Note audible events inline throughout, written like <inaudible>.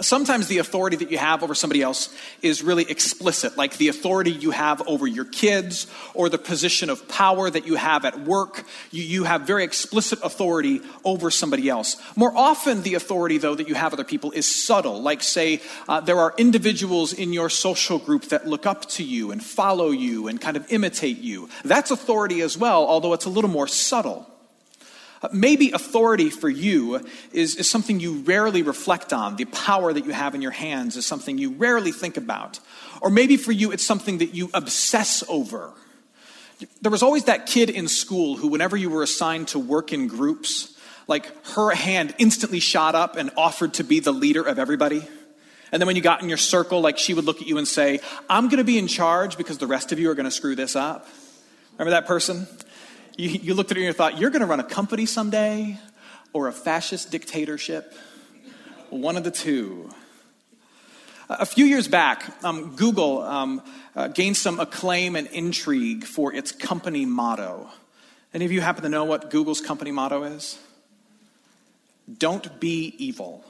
Sometimes the authority that you have over somebody else is really explicit, like the authority you have over your kids or the position of power that you have at work. You, you have very explicit authority over somebody else. More often, the authority, though, that you have other people is subtle, like, say, uh, there are individuals in your social group that look up to you and follow you and kind of imitate you. That's authority as well, although it's a little more subtle. Maybe authority for you is, is something you rarely reflect on. The power that you have in your hands is something you rarely think about. Or maybe for you, it's something that you obsess over. There was always that kid in school who, whenever you were assigned to work in groups, like her hand instantly shot up and offered to be the leader of everybody. And then when you got in your circle, like she would look at you and say, I'm going to be in charge because the rest of you are going to screw this up. Remember that person? You, you looked at it and you thought, you're going to run a company someday or a fascist dictatorship? One of the two. A few years back, um, Google um, uh, gained some acclaim and intrigue for its company motto. Any of you happen to know what Google's company motto is? Don't be evil.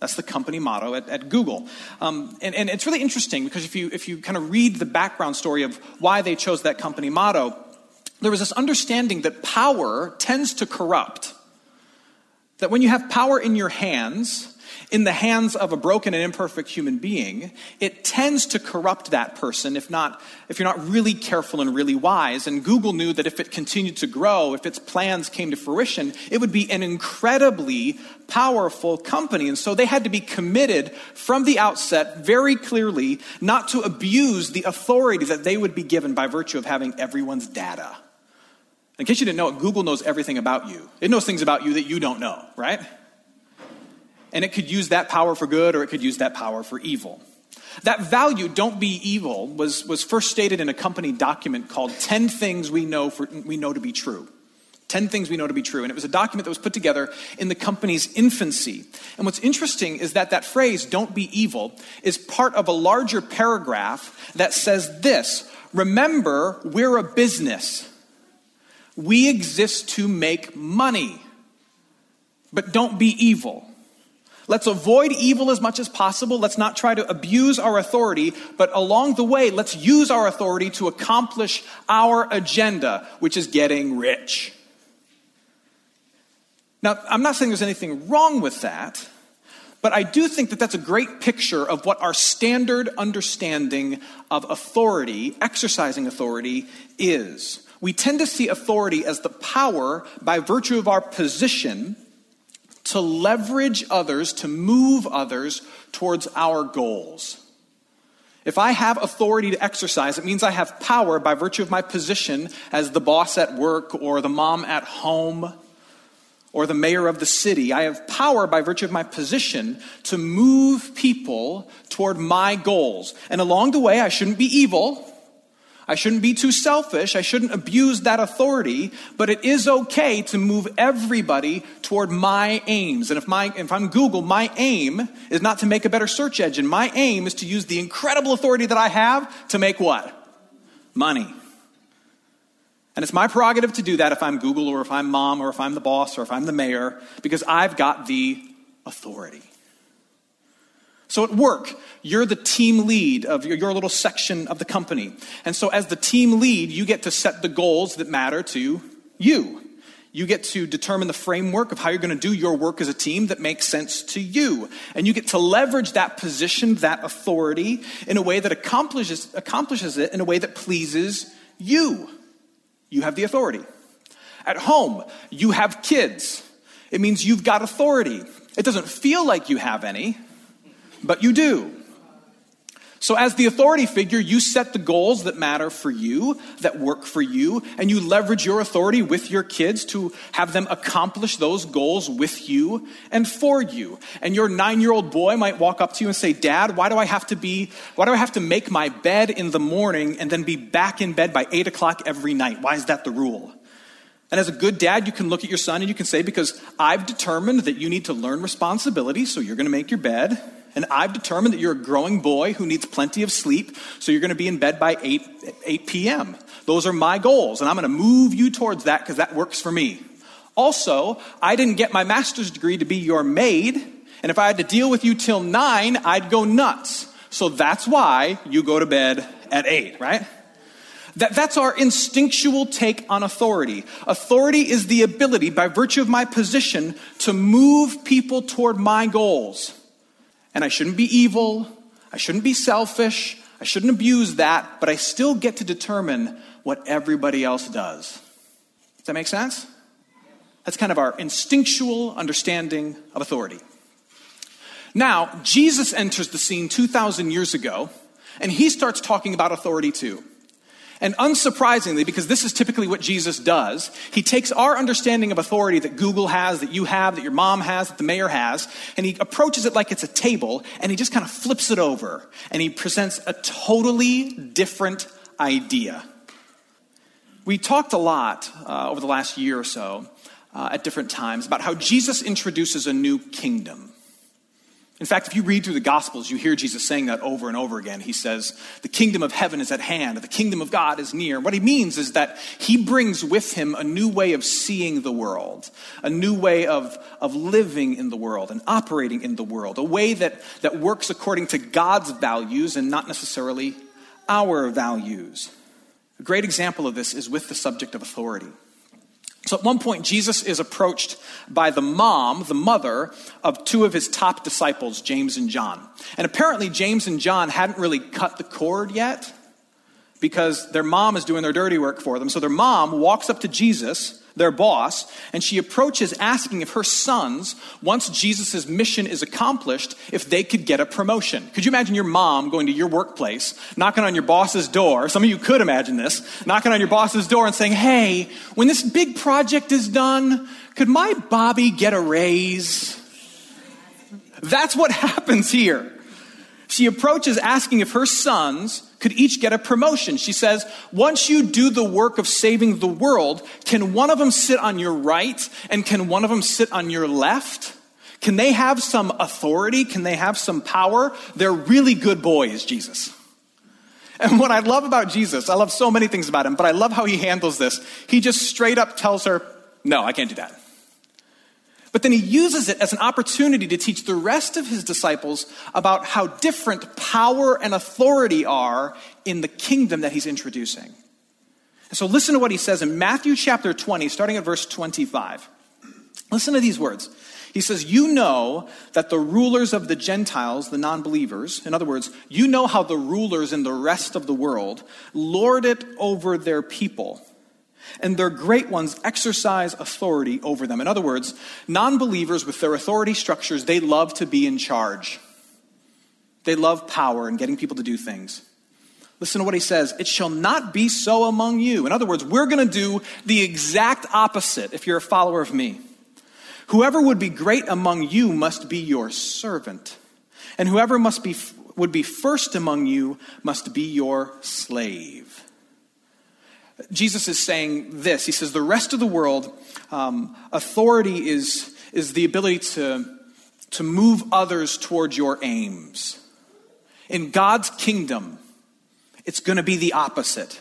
That's the company motto at, at Google. Um, and, and it's really interesting because if you, if you kind of read the background story of why they chose that company motto, there was this understanding that power tends to corrupt. That when you have power in your hands, in the hands of a broken and imperfect human being, it tends to corrupt that person if not if you're not really careful and really wise. And Google knew that if it continued to grow, if its plans came to fruition, it would be an incredibly powerful company. And so they had to be committed from the outset very clearly not to abuse the authority that they would be given by virtue of having everyone's data. In case you didn't know it, Google knows everything about you. It knows things about you that you don't know, right? And it could use that power for good or it could use that power for evil. That value, don't be evil, was, was first stated in a company document called 10 Things We Know, for, we know to Be True. 10 things we know to be true. And it was a document that was put together in the company's infancy. And what's interesting is that that phrase, don't be evil, is part of a larger paragraph that says this Remember, we're a business. We exist to make money, but don't be evil. Let's avoid evil as much as possible. Let's not try to abuse our authority, but along the way, let's use our authority to accomplish our agenda, which is getting rich. Now, I'm not saying there's anything wrong with that, but I do think that that's a great picture of what our standard understanding of authority, exercising authority, is we tend to see authority as the power by virtue of our position to leverage others, to move others towards our goals. If I have authority to exercise, it means I have power by virtue of my position as the boss at work or the mom at home or the mayor of the city. I have power by virtue of my position to move people toward my goals. And along the way, I shouldn't be evil. I shouldn't be too selfish. I shouldn't abuse that authority, but it is okay to move everybody toward my aims. And if, my, if I'm Google, my aim is not to make a better search engine. My aim is to use the incredible authority that I have to make what? Money. And it's my prerogative to do that if I'm Google or if I'm mom or if I'm the boss or if I'm the mayor, because I've got the authority. So at work, you're the team lead of your, your, little section of the company. And so as the team lead, you get to set the goals that matter to you. You get to determine the framework of how you're going to do your work as a team that makes sense to you. And you get to leverage that position, that authority, in a way that accomplishes, accomplishes it in a way that pleases you. You have the authority. At home, you have kids. It means you've got authority. It doesn't feel like you have any, but you do. So, as the authority figure, you set the goals that matter for you, that work for you, and you leverage your authority with your kids to have them accomplish those goals with you and for you. And your nine year old boy might walk up to you and say, Dad, why do I have to be, why do I have to make my bed in the morning and then be back in bed by eight o'clock every night? Why is that the rule? And as a good dad, you can look at your son and you can say, Because I've determined that you need to learn responsibility, so you're going to make your bed and I've determined that you're a growing boy who needs plenty of sleep, so you're going to be in bed by 8, 8 p.m. Those are my goals, and I'm going to move you towards that because that works for me. Also, I didn't get my master's degree to be your maid, and if I had to deal with you till 9, I'd go nuts. So that's why you go to bed at 8, right? That, that's our instinctual take on authority. Authority is the ability, by virtue of my position, to move people toward my goals. And I shouldn't be evil. I shouldn't be selfish. I shouldn't abuse that, but I still get to determine what everybody else does. Does that make sense? That's kind of our instinctual understanding of authority. Now, Jesus enters the scene 2,000 years ago, and he starts talking about authority too. And unsurprisingly, because this is typically what Jesus does, he takes our understanding of authority that Google has, that you have, that your mom has, that the mayor has, and he approaches it like it's a table, and he just kind of flips it over, and he presents a totally different idea. We talked a lot uh, over the last year or so uh, at different times about how Jesus introduces a new kingdom. In fact, if you read through the Gospels, you hear Jesus saying that over and over again. He says, The kingdom of heaven is at hand, the kingdom of God is near. What he means is that he brings with him a new way of seeing the world, a new way of, of living in the world and operating in the world, a way that, that works according to God's values and not necessarily our values. A great example of this is with the subject of authority. So at one point, Jesus is approached by the mom, the mother of two of his top disciples, James and John. And apparently, James and John hadn't really cut the cord yet because their mom is doing their dirty work for them. So their mom walks up to Jesus their boss, and she approaches asking if her sons, once Jesus' mission is accomplished, if they could get a promotion. Could you imagine your mom going to your workplace, knocking on your boss's door? Some of you could imagine this, knocking on your boss's door and saying, Hey, when this big project is done, could my Bobby get a raise? That's what <laughs> happens here. She approaches asking if her sons could each get a promotion. She says, Once you do the work of saving the world, can one of them sit on your right and can one of them sit on your left? Can they have some authority? Can they have some power? They're really good boys, Jesus. And what I love about Jesus, I love so many things about him, but I love how he handles this. He just straight up tells her, No, I can't do that. But then he uses it as an opportunity to teach the rest of his disciples about how different power and authority are in the kingdom that he's introducing. And so listen to what he says in Matthew chapter 20, starting at verse 25. Listen to these words. He says, You know that the rulers of the Gentiles, the non believers, in other words, you know how the rulers in the rest of the world lord it over their people and their great ones exercise authority over them. In other words, non believers with their authority structures, they love to be in charge. They love power and getting people to do things. Listen to what he says. It shall not be so among you. In other words, we're going to do the exact opposite if you're a follower of me. Whoever would be great among you must be your servant. And whoever must be, would be first among you must be your slave. Jesus is saying this. He says, the rest of the world, um, authority is, is the ability to, to move others towards your aims. In God's kingdom, it's going to be the opposite.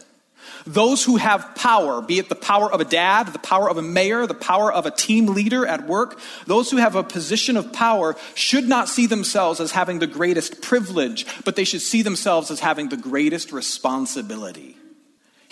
Those who have power, be it the power of a dad, the power of a mayor, the power of a team leader at work, those who have a position of power should not see themselves as having the greatest privilege, but they should see themselves as having the greatest responsibility.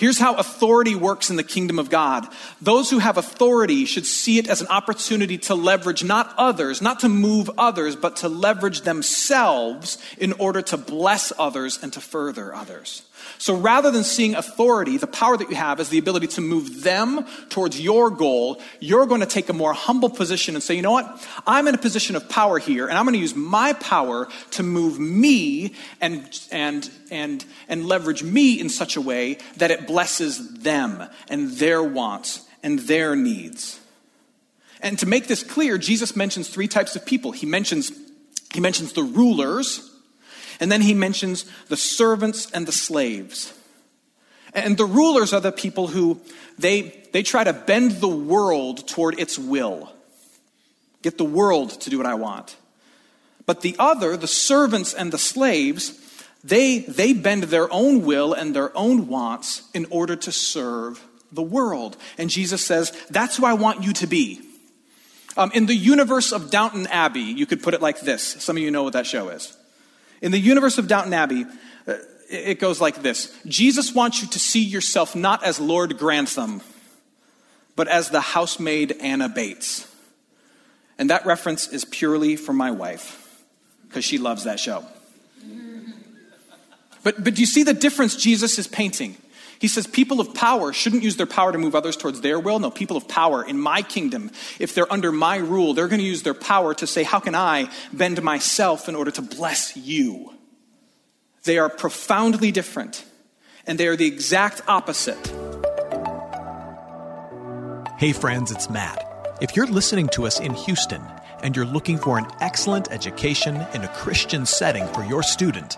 Here's how authority works in the kingdom of God. Those who have authority should see it as an opportunity to leverage not others, not to move others, but to leverage themselves in order to bless others and to further others. So rather than seeing authority, the power that you have is the ability to move them towards your goal, you're going to take a more humble position and say, you know what? I'm in a position of power here, and I'm going to use my power to move me and, and, and, and leverage me in such a way that it blesses them and their wants and their needs. And to make this clear, Jesus mentions three types of people. He mentions, he mentions the rulers, and then he mentions the servants and the slaves. And the rulers are the people who they, they try to bend the world toward its will, get the world to do what I want. But the other, the servants and the slaves, they, they bend their own will and their own wants in order to serve the world. And Jesus says, That's who I want you to be. Um, in the universe of Downton Abbey, you could put it like this. Some of you know what that show is. In the universe of Downton Abbey, uh, it goes like this Jesus wants you to see yourself not as Lord Grantham, but as the housemaid Anna Bates. And that reference is purely for my wife, because she loves that show. But, but do you see the difference Jesus is painting? He says people of power shouldn't use their power to move others towards their will. No, people of power in my kingdom, if they're under my rule, they're going to use their power to say, How can I bend myself in order to bless you? They are profoundly different, and they are the exact opposite. Hey, friends, it's Matt. If you're listening to us in Houston and you're looking for an excellent education in a Christian setting for your student,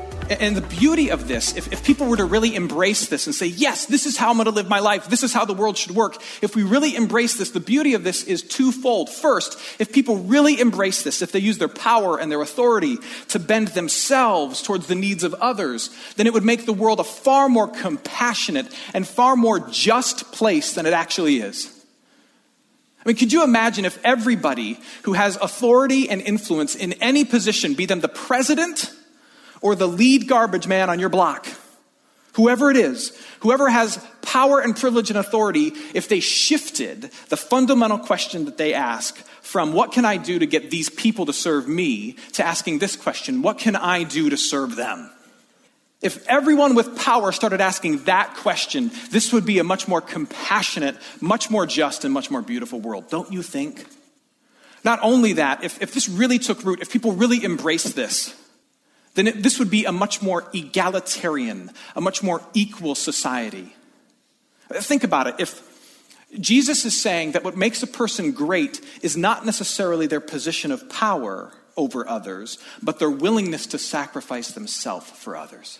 And the beauty of this, if, if people were to really embrace this and say, yes, this is how I'm going to live my life, this is how the world should work, if we really embrace this, the beauty of this is twofold. First, if people really embrace this, if they use their power and their authority to bend themselves towards the needs of others, then it would make the world a far more compassionate and far more just place than it actually is. I mean, could you imagine if everybody who has authority and influence in any position, be them the president, or the lead garbage man on your block, whoever it is, whoever has power and privilege and authority, if they shifted the fundamental question that they ask from what can I do to get these people to serve me to asking this question, what can I do to serve them? If everyone with power started asking that question, this would be a much more compassionate, much more just, and much more beautiful world, don't you think? Not only that, if, if this really took root, if people really embraced this, then it, this would be a much more egalitarian, a much more equal society. Think about it. If Jesus is saying that what makes a person great is not necessarily their position of power over others, but their willingness to sacrifice themselves for others.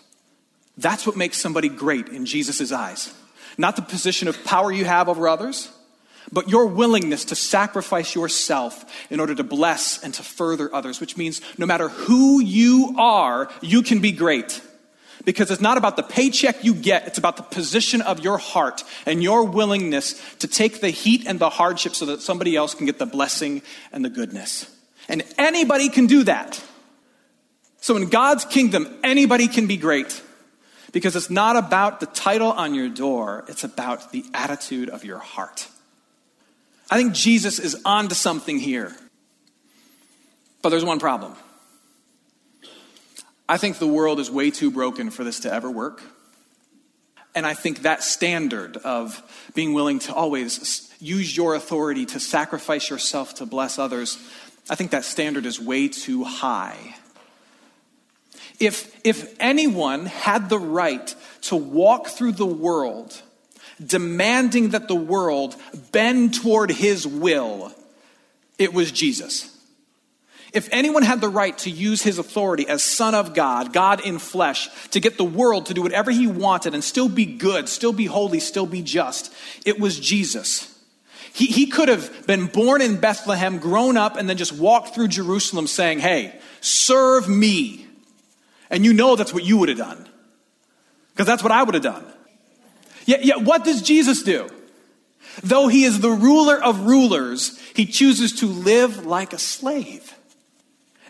That's what makes somebody great in Jesus' eyes. Not the position of power you have over others, but your willingness to sacrifice yourself in order to bless and to further others, which means no matter who you are, you can be great. Because it's not about the paycheck you get, it's about the position of your heart and your willingness to take the heat and the hardship so that somebody else can get the blessing and the goodness. And anybody can do that. So in God's kingdom, anybody can be great. Because it's not about the title on your door, it's about the attitude of your heart. I think Jesus is onto something here. But there's one problem. I think the world is way too broken for this to ever work. And I think that standard of being willing to always use your authority to sacrifice yourself to bless others, I think that standard is way too high. If, if anyone had the right to walk through the world demanding that the world bend toward his will, it was Jesus. If anyone had the right to use his authority as Son of God, God in flesh, to get the world to do whatever he wanted and still be good, still be holy, still be just, it was Jesus. He, he could have been born in Bethlehem, grown up, and then just walked through Jerusalem saying, Hey, serve me. And you know that's what you would have done. Because that's what I would have done. Yet, yet, what does Jesus do? Though he is the ruler of rulers, he chooses to live like a slave.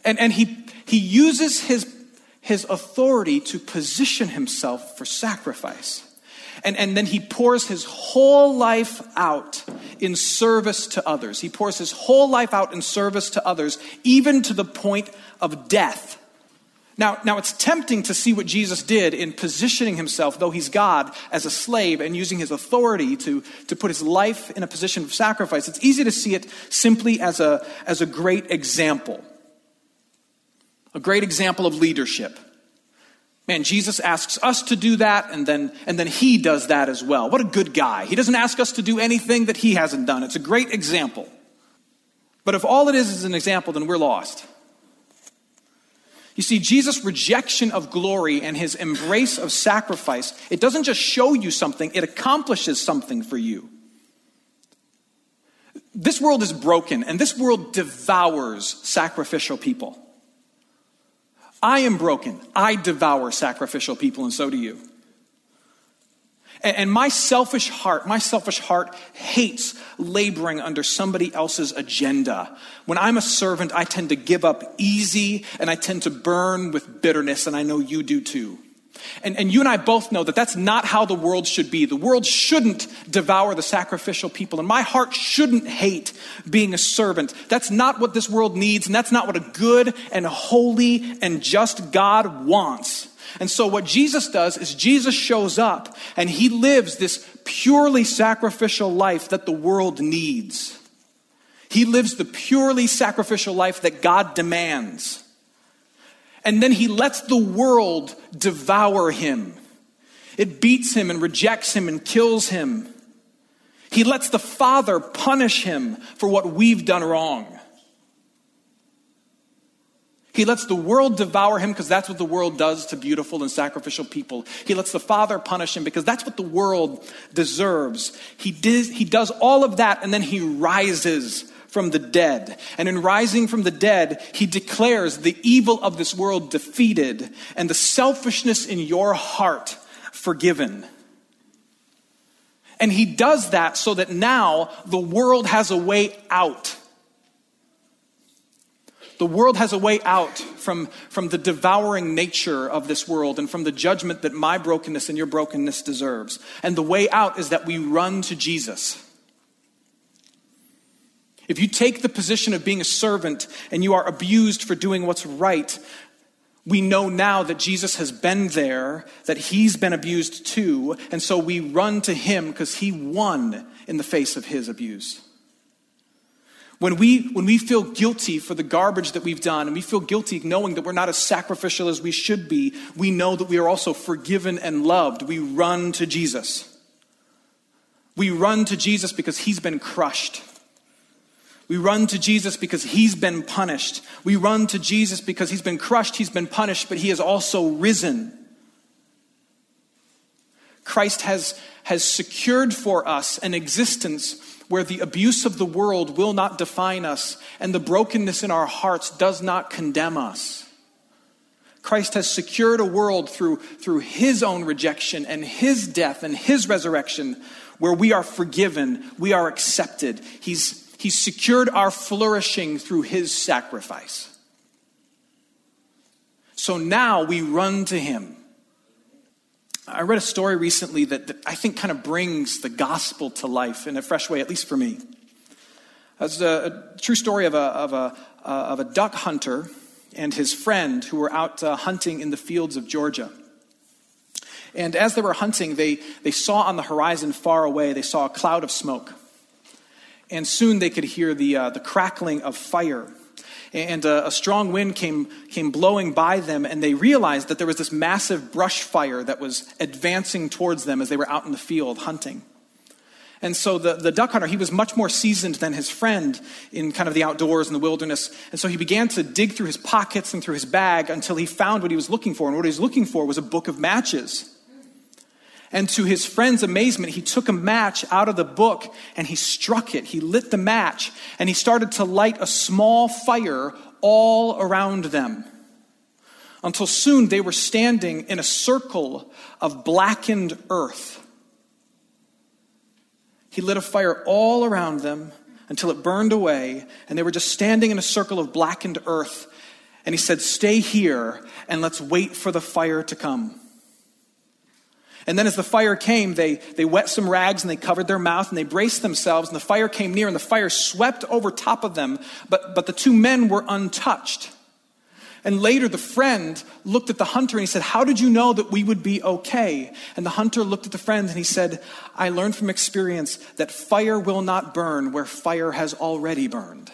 And, and he, he uses his, his authority to position himself for sacrifice. And, and then he pours his whole life out in service to others. He pours his whole life out in service to others, even to the point of death. Now, now it's tempting to see what Jesus did in positioning himself, though he's God, as a slave and using his authority to, to put his life in a position of sacrifice. It's easy to see it simply as a, as a great example. A great example of leadership. Man, Jesus asks us to do that, and then, and then he does that as well. What a good guy. He doesn't ask us to do anything that he hasn't done. It's a great example. But if all it is is an example, then we're lost. You see, Jesus' rejection of glory and his embrace of sacrifice, it doesn't just show you something, it accomplishes something for you. This world is broken, and this world devours sacrificial people. I am broken. I devour sacrificial people, and so do you. And, my selfish heart, my selfish heart hates laboring under somebody else's agenda. When I'm a servant, I tend to give up easy and I tend to burn with bitterness, and I know you do too. And, and you and I both know that that's not how the world should be. The world shouldn't devour the sacrificial people, and my heart shouldn't hate being a servant. That's not what this world needs, and that's not what a good and holy and just God wants. And so, what Jesus does is Jesus shows up and he lives this purely sacrificial life that the world needs. He lives the purely sacrificial life that God demands. And then he lets the world devour him. It beats him and rejects him and kills him. He lets the Father punish him for what we've done wrong. He lets the world devour him because that's what the world does to beautiful and sacrificial people. He lets the Father punish him because that's what the world deserves. He, he does all of that and then he rises from the dead. And in rising from the dead, he declares the evil of this world defeated and the selfishness in your heart forgiven. And he does that so that now the world has a way out. The world has a way out from, from the devouring nature of this world and from the judgment that my brokenness and your brokenness deserves. And the way out is that we run to Jesus. If you take the position of being a servant and you are abused for doing what's right, we know now that Jesus has been there, that he's been abused too, and so we run to him because he won in the face of his abuse. When we, when we feel guilty for the garbage that we've done, and we feel guilty knowing that we're not as sacrificial as we should be, we know that we are also forgiven and loved. We run to Jesus. We run to Jesus because he's been crushed. We run to Jesus because he's been punished. We run to Jesus because he's been crushed, he's been punished, but he has also risen. Christ has, has secured for us an existence where the abuse of the world will not define us and the brokenness in our hearts does not condemn us. Christ has secured a world through, through his own rejection and his death and his resurrection where we are forgiven, we are accepted. He's, he secured our flourishing through his sacrifice. So now we run to him. I read a story recently that, that I think kind of brings the gospel to life in a fresh way, at least for me. It's a, a true story of a, of, a, uh, of a duck hunter and his friend who were out uh, hunting in the fields of Georgia. And as they were hunting, they, they saw on the horizon far away, they saw a cloud of smoke and soon they could hear the, uh, the crackling of fire. And uh, a strong wind came, came blowing by them, and they realized that there was this massive brush fire that was advancing towards them as they were out in the field hunting. And so the, the duck hunter, he was much more seasoned than his friend in kind of the outdoors and the wilderness. And so he began to dig through his pockets and through his bag until he found what he was looking for. And what he was looking for was a book of matches. And to his friend's amazement, he took a match out of the book and he struck it. He lit the match and he started to light a small fire all around them. Until soon they were standing in a circle of blackened earth. He lit a fire all around them until it burned away, and they were just standing in a circle of blackened earth. And he said, Stay here and let's wait for the fire to come. And then, as the fire came, they, they wet some rags and they covered their mouth and they braced themselves. And the fire came near and the fire swept over top of them. But, but the two men were untouched. And later, the friend looked at the hunter and he said, How did you know that we would be okay? And the hunter looked at the friend and he said, I learned from experience that fire will not burn where fire has already burned.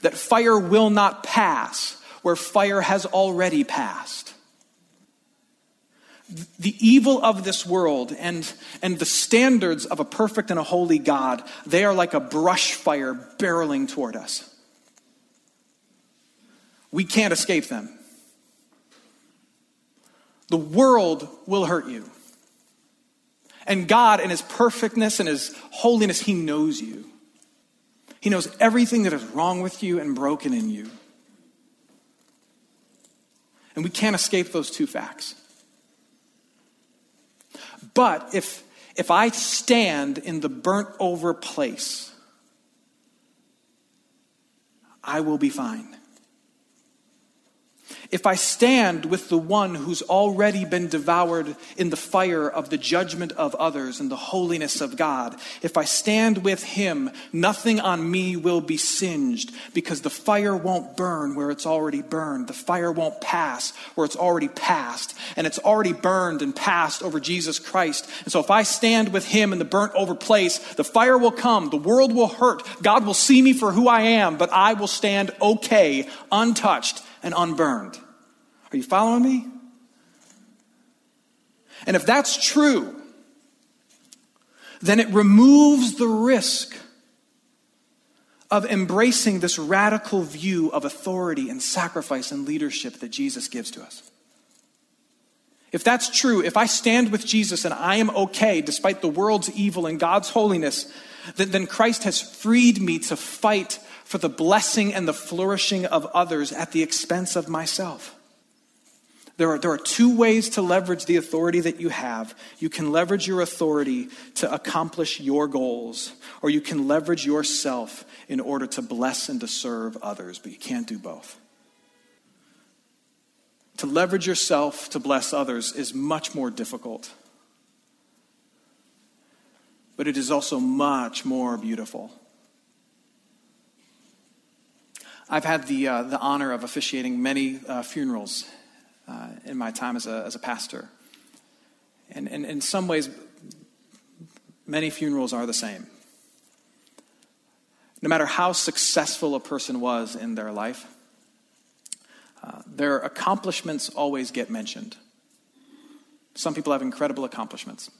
That fire will not pass where fire has already passed. The evil of this world and, and the standards of a perfect and a holy God, they are like a brush fire barreling toward us. We can't escape them. The world will hurt you. And God, in His perfectness and His holiness, He knows you. He knows everything that is wrong with you and broken in you. And we can't escape those two facts. But if, if I stand in the burnt over place, I will be fine. If I stand with the one who's already been devoured in the fire of the judgment of others and the holiness of God, if I stand with him, nothing on me will be singed because the fire won't burn where it's already burned. The fire won't pass where it's already passed. And it's already burned and passed over Jesus Christ. And so if I stand with him in the burnt over place, the fire will come, the world will hurt, God will see me for who I am, but I will stand okay, untouched and unburned. Are you following me? And if that's true, then it removes the risk of embracing this radical view of authority and sacrifice and leadership that Jesus gives to us. If that's true, if I stand with Jesus and I am okay despite the world's evil and God's holiness, then, Christ has freed me to fight for the blessing and the flourishing of others at the expense of myself. There are, there are two ways to leverage the authority that you have. You can leverage your authority to accomplish your goals, or you can leverage yourself in order to bless and to serve others, but you can't do both. To leverage yourself to bless others is much more difficult, but it is also much more beautiful. I've had the, uh, the honor of officiating many uh, funerals uh, in my time as a, as a pastor. And, and in some ways, many funerals are the same. No matter how successful a person was in their life, uh, their accomplishments always get mentioned. Some people have incredible accomplishments.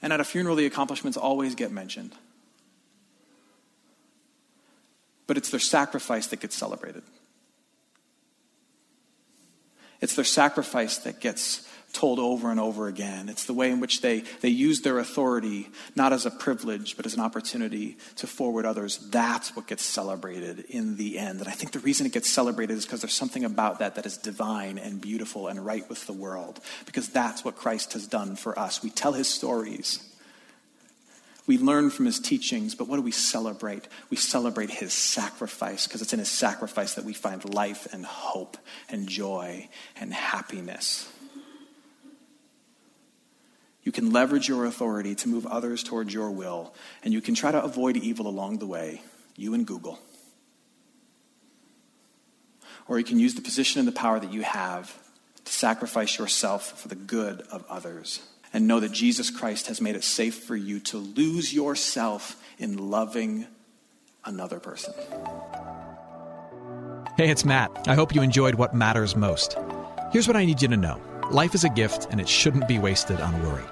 And at a funeral, the accomplishments always get mentioned but it's their sacrifice that gets celebrated. It's their sacrifice that gets told over and over again. It's the way in which they, they use their authority, not as a privilege, but as an opportunity to forward others. That's what gets celebrated in the end. And I think the reason it gets celebrated is because there's something about that that is divine and beautiful and right with the world, because that's what Christ has done for us. We tell his stories. We learn from his teachings, but what do we celebrate? We celebrate his sacrifice because it's in his sacrifice that we find life and hope and joy and happiness. You can leverage your authority to move others towards your will, and you can try to avoid evil along the way, you and Google. Or you can use the position and the power that you have to sacrifice yourself for the good of others and know that Jesus Christ has made it safe for you to lose yourself in loving another person. Hey, it's Matt. I hope you enjoyed what matters most. Here's what I need you to know life is a gift, and it shouldn't be wasted on worry.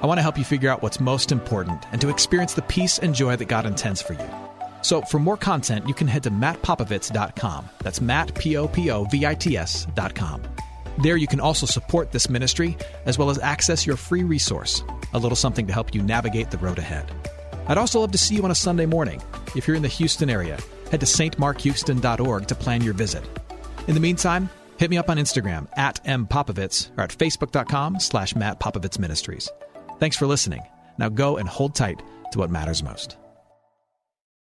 I want to help you figure out what's most important and to experience the peace and joy that God intends for you. So, for more content, you can head to mattpopovits.com. That's Matt, P O P O V I T S.com. There, you can also support this ministry as well as access your free resource, a little something to help you navigate the road ahead. I'd also love to see you on a Sunday morning. If you're in the Houston area, head to stmarkhouston.org to plan your visit. In the meantime, hit me up on Instagram at mpopovits or at facebook.com slash Matt Popovits Ministries. Thanks for listening. Now go and hold tight to what matters most.